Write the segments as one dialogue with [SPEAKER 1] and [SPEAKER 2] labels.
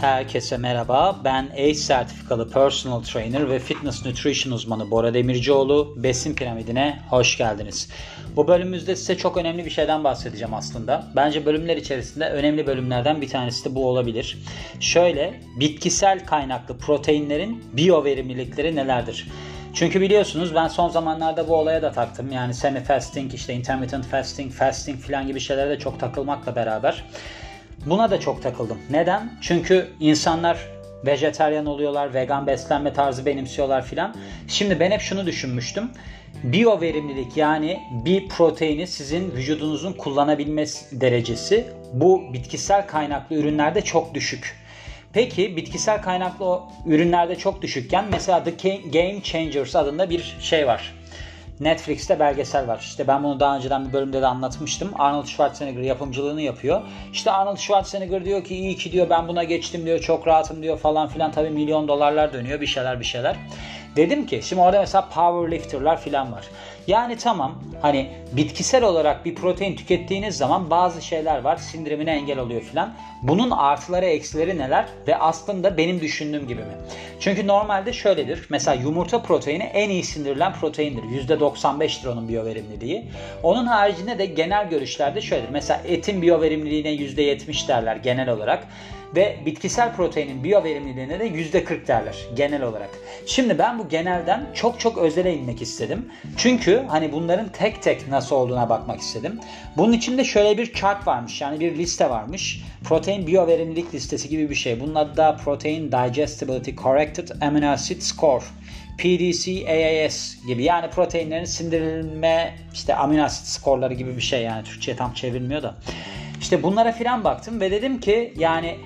[SPEAKER 1] Herkese merhaba. Ben ACE sertifikalı personal trainer ve fitness nutrition uzmanı Bora Demircioğlu. Besin piramidine hoş geldiniz. Bu bölümümüzde size çok önemli bir şeyden bahsedeceğim aslında. Bence bölümler içerisinde önemli bölümlerden bir tanesi de bu olabilir. Şöyle, bitkisel kaynaklı proteinlerin biyo verimlilikleri nelerdir? Çünkü biliyorsunuz ben son zamanlarda bu olaya da taktım. Yani semi fasting, işte intermittent fasting, fasting falan gibi şeylere de çok takılmakla beraber Buna da çok takıldım. Neden? Çünkü insanlar vejeteryan oluyorlar, vegan beslenme tarzı benimsiyorlar filan. Şimdi ben hep şunu düşünmüştüm. Biyo verimlilik yani bir proteini sizin vücudunuzun kullanabilme derecesi bu bitkisel kaynaklı ürünlerde çok düşük. Peki bitkisel kaynaklı ürünlerde çok düşükken mesela The Game Changers adında bir şey var. Netflix'te belgesel var. İşte ben bunu daha önceden bir bölümde de anlatmıştım. Arnold Schwarzenegger yapımcılığını yapıyor. İşte Arnold Schwarzenegger diyor ki iyi ki diyor ben buna geçtim diyor çok rahatım diyor falan filan. Tabii milyon dolarlar dönüyor bir şeyler bir şeyler. Dedim ki şimdi orada mesela powerlifter'lar filan var. Yani tamam hani bitkisel olarak bir protein tükettiğiniz zaman bazı şeyler var sindirimine engel oluyor filan. Bunun artıları eksileri neler ve aslında benim düşündüğüm gibi mi? Çünkü normalde şöyledir. Mesela yumurta proteini en iyi sindirilen proteindir. %95'tir onun biyoverimliliği. Onun haricinde de genel görüşlerde şöyledir. Mesela etin biyoverimliliğine %70 derler genel olarak ve bitkisel proteinin biyoverimliliğine de %40 derler genel olarak. Şimdi ben bu genelden çok çok özele inmek istedim. Çünkü hani bunların tek tek nasıl olduğuna bakmak istedim. Bunun içinde şöyle bir chart varmış yani bir liste varmış. Protein biyoverimlilik listesi gibi bir şey. Bunun adı da Protein Digestibility Corrected Amino Acid Score. PDC AAS gibi yani proteinlerin sindirilme işte amino asit skorları gibi bir şey yani Türkçe'ye tam çevrilmiyor da. İşte bunlara filan baktım ve dedim ki yani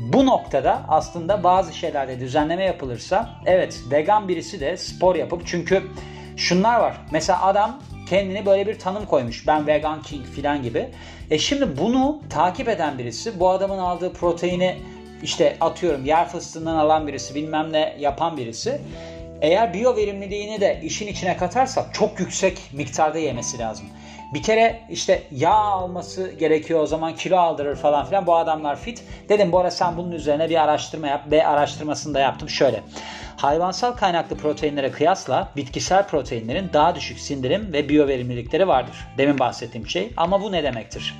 [SPEAKER 1] bu noktada aslında bazı şeylerde düzenleme yapılırsa evet vegan birisi de spor yapıp çünkü şunlar var. Mesela adam kendini böyle bir tanım koymuş. Ben vegan king filan gibi. E şimdi bunu takip eden birisi bu adamın aldığı proteini işte atıyorum yer fıstığından alan birisi bilmem ne yapan birisi eğer biyo verimliliğini de işin içine katarsak çok yüksek miktarda yemesi lazım. Bir kere işte yağ alması gerekiyor o zaman kilo aldırır falan filan. Bu adamlar fit. Dedim bu arada sen bunun üzerine bir araştırma yap ve araştırmasını da yaptım. Şöyle. Hayvansal kaynaklı proteinlere kıyasla bitkisel proteinlerin daha düşük sindirim ve biyoverimlilikleri vardır. Demin bahsettiğim şey. Ama bu ne demektir?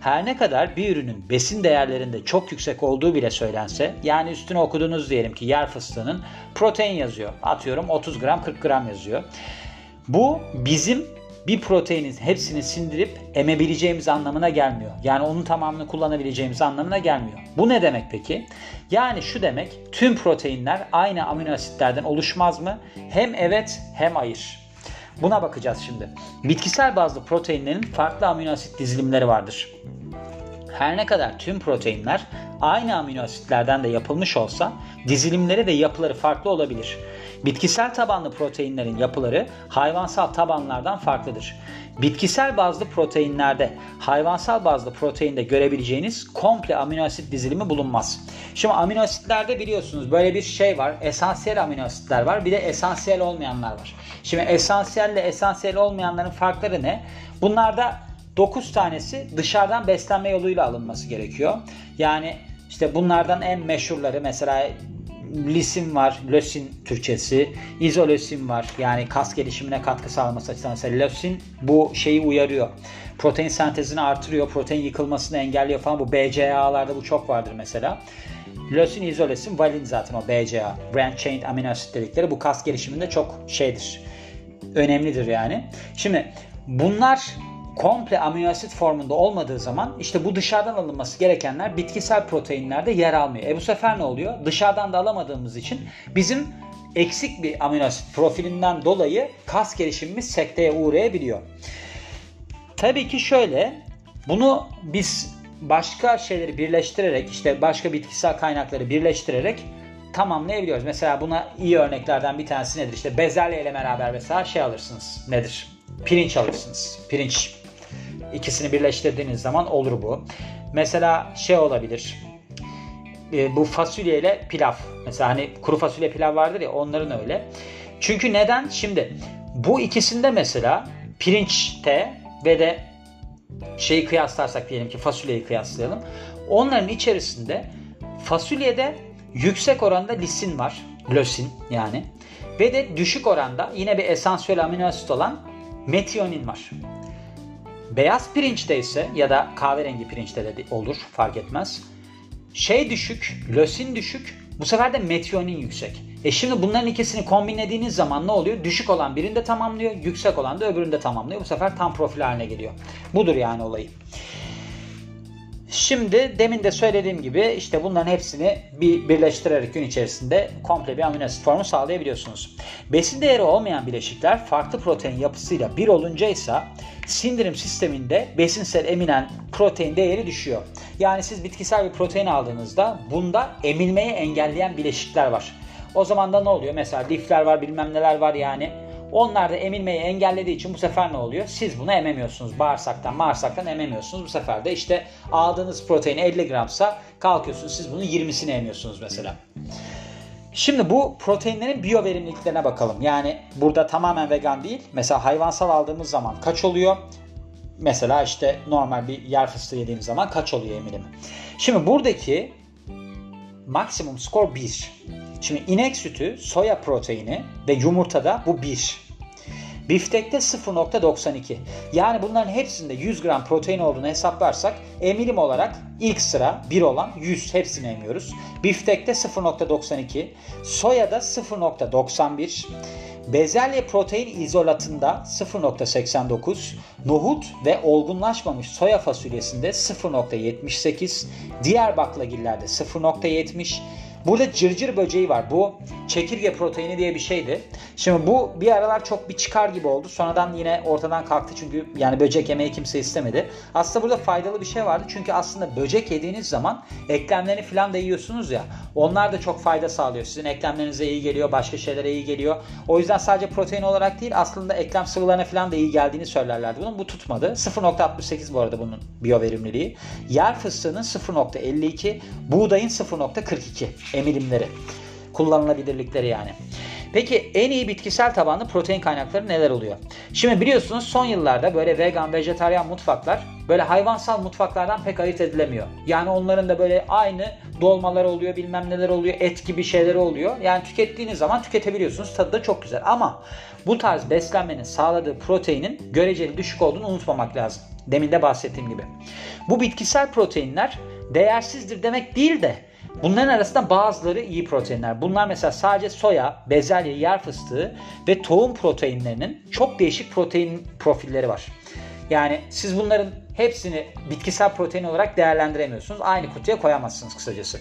[SPEAKER 1] Her ne kadar bir ürünün besin değerlerinde çok yüksek olduğu bile söylense, yani üstüne okudunuz diyelim ki yer fıstığının protein yazıyor. Atıyorum 30 gram 40 gram yazıyor. Bu bizim bir proteinin hepsini sindirip emebileceğimiz anlamına gelmiyor. Yani onun tamamını kullanabileceğimiz anlamına gelmiyor. Bu ne demek peki? Yani şu demek tüm proteinler aynı amino asitlerden oluşmaz mı? Hem evet hem hayır. Buna bakacağız şimdi. Bitkisel bazlı proteinlerin farklı amino asit dizilimleri vardır. Her ne kadar tüm proteinler aynı amino asitlerden de yapılmış olsa dizilimleri ve yapıları farklı olabilir. Bitkisel tabanlı proteinlerin yapıları hayvansal tabanlardan farklıdır. Bitkisel bazlı proteinlerde hayvansal bazlı proteinde görebileceğiniz komple amino asit dizilimi bulunmaz. Şimdi amino asitlerde biliyorsunuz böyle bir şey var. Esansiyel amino asitler var. Bir de esansiyel olmayanlar var. Şimdi esansiyelle esansiyel olmayanların farkları ne? Bunlarda 9 tanesi dışarıdan beslenme yoluyla alınması gerekiyor. Yani işte bunlardan en meşhurları mesela lisin var, lösin Türkçesi. İzolösin var. Yani kas gelişimine katkı sağlaması açısından mesela lösin bu şeyi uyarıyor. Protein sentezini artırıyor, protein yıkılmasını engelliyor falan. Bu BCA'larda bu çok vardır mesela. Lösin, izolesin, valin zaten o BCA. Branch Chain Amino Acid dedikleri bu kas gelişiminde çok şeydir. Önemlidir yani. Şimdi bunlar komple amino asit formunda olmadığı zaman işte bu dışarıdan alınması gerekenler bitkisel proteinlerde yer almıyor. E bu sefer ne oluyor? Dışarıdan da alamadığımız için bizim eksik bir amino asit profilinden dolayı kas gelişimimiz sekteye uğrayabiliyor. Tabii ki şöyle bunu biz başka şeyleri birleştirerek işte başka bitkisel kaynakları birleştirerek tamamlayabiliyoruz. Mesela buna iyi örneklerden bir tanesi nedir? İşte bezelye ile beraber mesela şey alırsınız. Nedir? Pirinç alırsınız. Pirinç İkisini birleştirdiğiniz zaman olur bu. Mesela şey olabilir. E, bu fasulye ile pilav. Mesela hani kuru fasulye pilav vardır ya onların öyle. Çünkü neden? Şimdi bu ikisinde mesela pirinçte ve de şeyi kıyaslarsak diyelim ki fasulyeyi kıyaslayalım. Onların içerisinde Fasulyede yüksek oranda lisin var. Lösin yani. Ve de düşük oranda yine bir esansiyel amino asit olan metionin var. Beyaz pirinçte ise ya da kahverengi pirinçte de olur fark etmez. Şey düşük, lösin düşük, bu sefer de metionin yüksek. E şimdi bunların ikisini kombinlediğiniz zaman ne oluyor? Düşük olan birinde tamamlıyor, yüksek olan da öbüründe tamamlıyor. Bu sefer tam profil haline geliyor. Budur yani olayı. Şimdi demin de söylediğim gibi işte bunların hepsini bir birleştirerek gün içerisinde komple bir amino asit formu sağlayabiliyorsunuz. Besin değeri olmayan bileşikler farklı protein yapısıyla bir olunca ise sindirim sisteminde besinsel eminen protein değeri düşüyor. Yani siz bitkisel bir protein aldığınızda bunda emilmeyi engelleyen bileşikler var. O zaman da ne oluyor? Mesela lifler var bilmem neler var yani onlar da emilmeyi engellediği için bu sefer ne oluyor? Siz bunu ememiyorsunuz. Bağırsaktan, bağırsaktan ememiyorsunuz. Bu sefer de işte aldığınız protein 50 gramsa kalkıyorsunuz siz bunu 20'sini emiyorsunuz mesela. Şimdi bu proteinlerin biyoverimliliklerine bakalım. Yani burada tamamen vegan değil. Mesela hayvansal aldığımız zaman kaç oluyor? Mesela işte normal bir yer fıstığı yediğim zaman kaç oluyor emilimi? Şimdi buradaki maksimum skor 1. Şimdi inek sütü, soya proteini ve yumurtada bu 1. Biftekte 0.92. Yani bunların hepsinde 100 gram protein olduğunu hesaplarsak emilim olarak ilk sıra 1 olan 100 hepsini emiyoruz. Biftekte 0.92, soyada 0.91, Bezelye protein izolatında 0.89, nohut ve olgunlaşmamış soya fasulyesinde 0.78, diğer baklagillerde 0.70, Burada cırcır böceği var. Bu çekirge proteini diye bir şeydi. Şimdi bu bir aralar çok bir çıkar gibi oldu. Sonradan yine ortadan kalktı çünkü yani böcek yemeyi kimse istemedi. Aslında burada faydalı bir şey vardı. Çünkü aslında böcek yediğiniz zaman eklemlerini falan da yiyorsunuz ya. Onlar da çok fayda sağlıyor. Sizin eklemlerinize iyi geliyor. Başka şeylere iyi geliyor. O yüzden sadece protein olarak değil aslında eklem sıvılarına falan da iyi geldiğini söylerlerdi bunun. Bu tutmadı. 0.68 bu arada bunun biyoverimliliği. Yer fıstığının 0.52, buğdayın 0.42 emilimleri. Kullanılabilirlikleri yani. Peki en iyi bitkisel tabanlı protein kaynakları neler oluyor? Şimdi biliyorsunuz son yıllarda böyle vegan, vejetaryen mutfaklar böyle hayvansal mutfaklardan pek ayırt edilemiyor. Yani onların da böyle aynı dolmalar oluyor, bilmem neler oluyor, et gibi şeyleri oluyor. Yani tükettiğiniz zaman tüketebiliyorsunuz. Tadı da çok güzel. Ama bu tarz beslenmenin sağladığı proteinin göreceli düşük olduğunu unutmamak lazım. Demin de bahsettiğim gibi. Bu bitkisel proteinler değersizdir demek değil de Bunların arasında bazıları iyi proteinler. Bunlar mesela sadece soya, bezelye, yer fıstığı ve tohum proteinlerinin çok değişik protein profilleri var. Yani siz bunların hepsini bitkisel protein olarak değerlendiremiyorsunuz. Aynı kutuya koyamazsınız kısacası.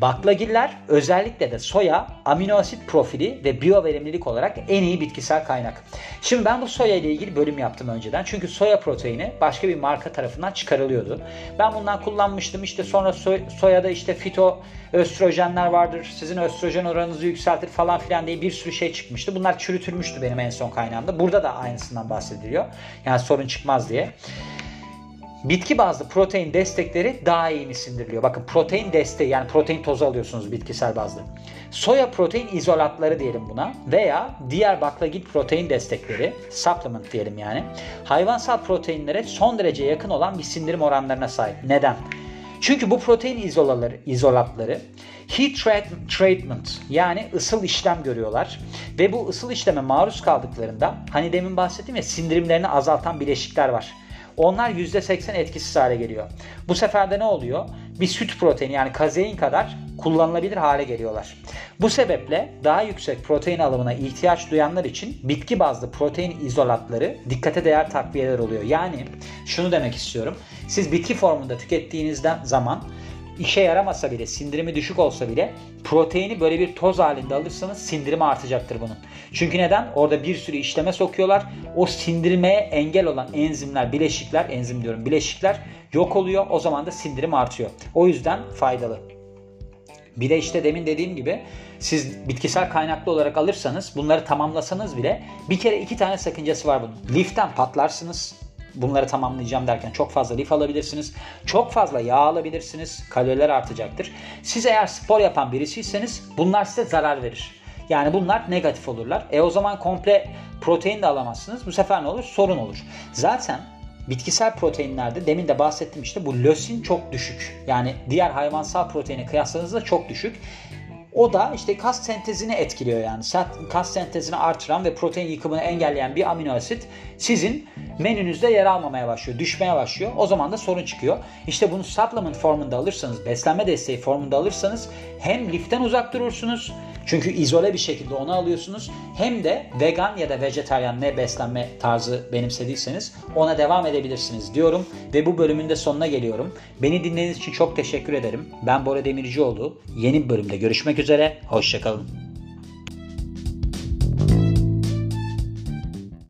[SPEAKER 1] Baklagiller özellikle de soya amino asit profili ve biyoverimlilik olarak en iyi bitkisel kaynak. Şimdi ben bu soya ile ilgili bölüm yaptım önceden. Çünkü soya proteini başka bir marka tarafından çıkarılıyordu. Ben bundan kullanmıştım. İşte sonra soy, soyada işte fito östrojenler vardır. Sizin östrojen oranınızı yükseltir falan filan diye bir sürü şey çıkmıştı. Bunlar çürütülmüştü benim en son kaynağımda. Burada da aynısından bahsediliyor. Yani sorun çıkmaz diye. Bitki bazlı protein destekleri daha iyi sindiriliyor? Bakın protein desteği yani protein tozu alıyorsunuz bitkisel bazlı. Soya protein izolatları diyelim buna veya diğer baklagil protein destekleri, supplement diyelim yani. Hayvansal proteinlere son derece yakın olan bir sindirim oranlarına sahip. Neden? Çünkü bu protein izolaları, izolatları heat treatment yani ısıl işlem görüyorlar ve bu ısıl işleme maruz kaldıklarında hani demin bahsettim ya sindirimlerini azaltan bileşikler var onlar %80 etkisiz hale geliyor. Bu sefer de ne oluyor? Bir süt proteini yani kazein kadar kullanılabilir hale geliyorlar. Bu sebeple daha yüksek protein alımına ihtiyaç duyanlar için bitki bazlı protein izolatları dikkate değer takviyeler oluyor. Yani şunu demek istiyorum. Siz bitki formunda tükettiğinizden zaman işe yaramasa bile, sindirimi düşük olsa bile proteini böyle bir toz halinde alırsanız sindirimi artacaktır bunun. Çünkü neden? Orada bir sürü işleme sokuyorlar. O sindirmeye engel olan enzimler, bileşikler, enzim diyorum bileşikler yok oluyor. O zaman da sindirim artıyor. O yüzden faydalı. Bir de işte demin dediğim gibi siz bitkisel kaynaklı olarak alırsanız bunları tamamlasanız bile bir kere iki tane sakıncası var bunun. Liften patlarsınız bunları tamamlayacağım derken çok fazla lif alabilirsiniz. Çok fazla yağ alabilirsiniz. Kaloriler artacaktır. Siz eğer spor yapan birisiyseniz bunlar size zarar verir. Yani bunlar negatif olurlar. E o zaman komple protein de alamazsınız. Bu sefer ne olur? Sorun olur. Zaten bitkisel proteinlerde demin de bahsettim işte bu lösin çok düşük. Yani diğer hayvansal proteine kıyasladığınızda çok düşük. O da işte kas sentezini etkiliyor yani. Kas sentezini artıran ve protein yıkımını engelleyen bir amino asit sizin menünüzde yer almamaya başlıyor, düşmeye başlıyor. O zaman da sorun çıkıyor. İşte bunu supplement formunda alırsanız, beslenme desteği formunda alırsanız hem liften uzak durursunuz. Çünkü izole bir şekilde onu alıyorsunuz. Hem de vegan ya da vejetaryen ne beslenme tarzı benimsediyseniz ona devam edebilirsiniz diyorum. Ve bu bölümün de sonuna geliyorum. Beni dinlediğiniz için çok teşekkür ederim. Ben Bora Demircioğlu. Yeni bir bölümde görüşmek üzere. Hoşçakalın.